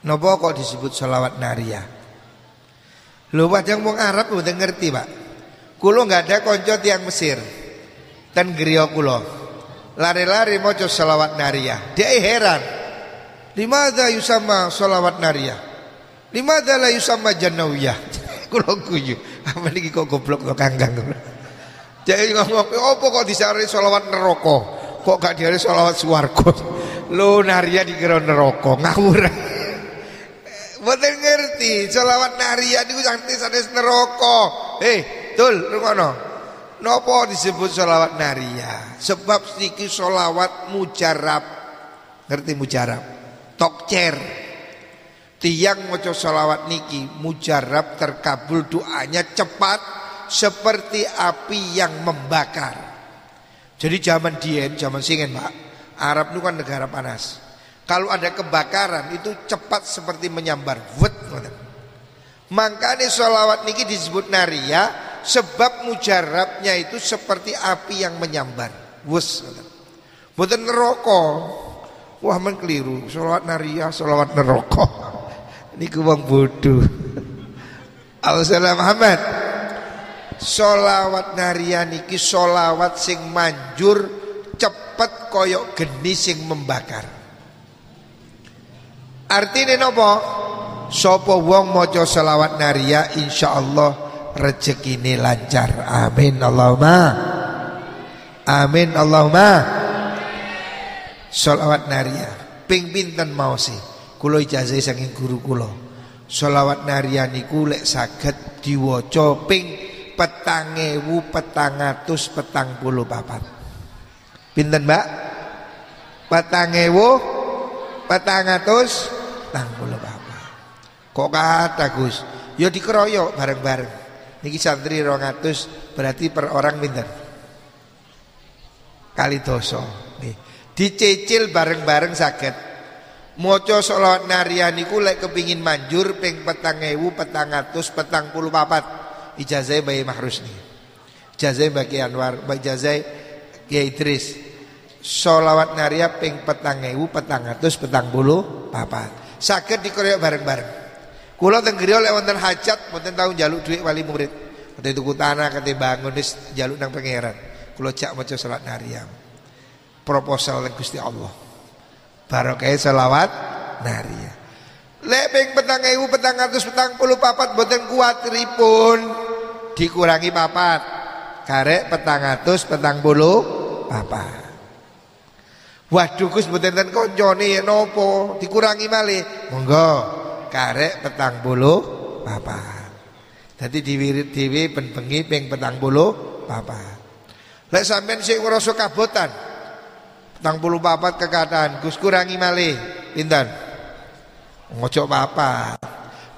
Nopo kok disebut sholawat naria? Lho wajang wong Arab udah ngerti pak. Kulo nggak ada konco tiang Mesir. Dan griya kulo. Lari-lari mau sholawat naria. Dia heran. Limada yusama sholawat naria? Limada la yusama janawiyah? kulo guyu. Apa ini kok goblok kok kanggang. Jadi ngomong, apa kok disari sholawat neraka? Kok gak diari sholawat suwargo? Lo naria dikira neraka, ngawur. Mboten ngerti, selawat narian niku santi sanes neraka. Eh, tul rungono. Napa disebut selawat naria? Sebab niki selawat mujarab. Ngerti mujarab? Tokcer. Tiang maca selawat niki mujarab terkabul doanya cepat seperti api yang membakar. Jadi zaman dien, zaman singen, Pak. Arab itu kan negara panas. Kalau ada kebakaran itu cepat seperti menyambar. Wet, Makanya sholawat niki disebut naria sebab mujarabnya itu seperti api yang menyambar. Wes. Bukan neraka. Wah men keliru. Sholawat naria, sholawat neraka. Ini wong bodoh. Alhamdulillah Muhammad. Sholawat naria niki sholawat sing manjur cepet koyok geni sing membakar. Artine nopo? Sopo wong maca selawat naria insyaallah rezekine lancar. Amin Allahumma. Amin Allahumma. Selawat naria ping pinten mau sih? Kula ijazah saking guru kula. Selawat naria niku lek saged diwaca ping petang ewu petang atus petang puluh papat. Pinten mbak? Petang ewu petang petang puluh bapak. Kok kata Gus? Ya dikeroyok bareng-bareng. Niki santri 200 berarti per orang pinten? Kali doso. Nih, dicicil bareng-bareng sakit. Moco sholawat narian niku lek kepingin manjur ping petang ewu petang atus petang puluh papat. Ijazah bayi mahrus nih. Ijazah bagi Anwar, ijazah Kiai Idris. Sholawat naria ping petang ewu petang atus petang puluh papat. Sakit dikeroyok bareng-bareng. Kula teng griya lek wonten hajat, wonten tau njaluk dhuwit wali murid. Kate tuku tanah, kate bangun wis njaluk nang pangeran. Kula jak maca salat nariyam. Proposal teng Gusti Allah. Barokah selawat nariyah. Lek ping puluh papat boten kuat ripun dikurangi papat karek petang atus petang puluh papat. Waduh Gus mboten ten koncone ya nopo dikurangi malih. Monggo karek petang bulu papat. Dadi diwirit dhewe ben bengi ping petang bulu papat. Lek sampean sing ngrasa kabotan petang bulu papat kekataan Gus kurangi malih pinten? Ngojo papat.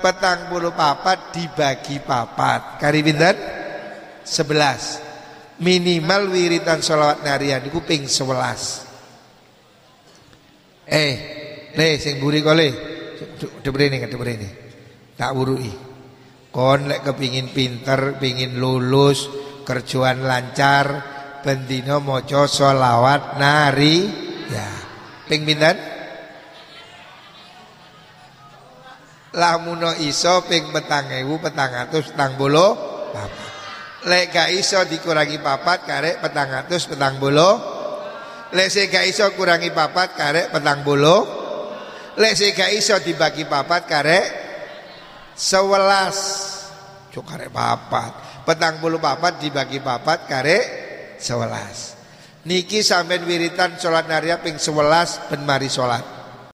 Petang bulu papat dibagi papat. Kari pinten? 11. Minimal wiritan sholawat narian iku ping 11. Eh, le sing buri kole. Debrene debrene. Tak urui. Kon lek kepingin pinter, pingin lulus, kerjaan lancar, bendino maca selawat nari ya. Ping pinten? Lamuno iso ping petang ewu petang atus petang bolo. Lek gak iso dikurangi papat karek petang atus petang bolo Gak iso kurangi papat karek petang bulu gak iso dibagi papat karek sewelas. Cuk karek papat. Petang bulu papat dibagi papat karek sewelas. Niki sampean wiritan sholat naria ping sewelas ben mari sholat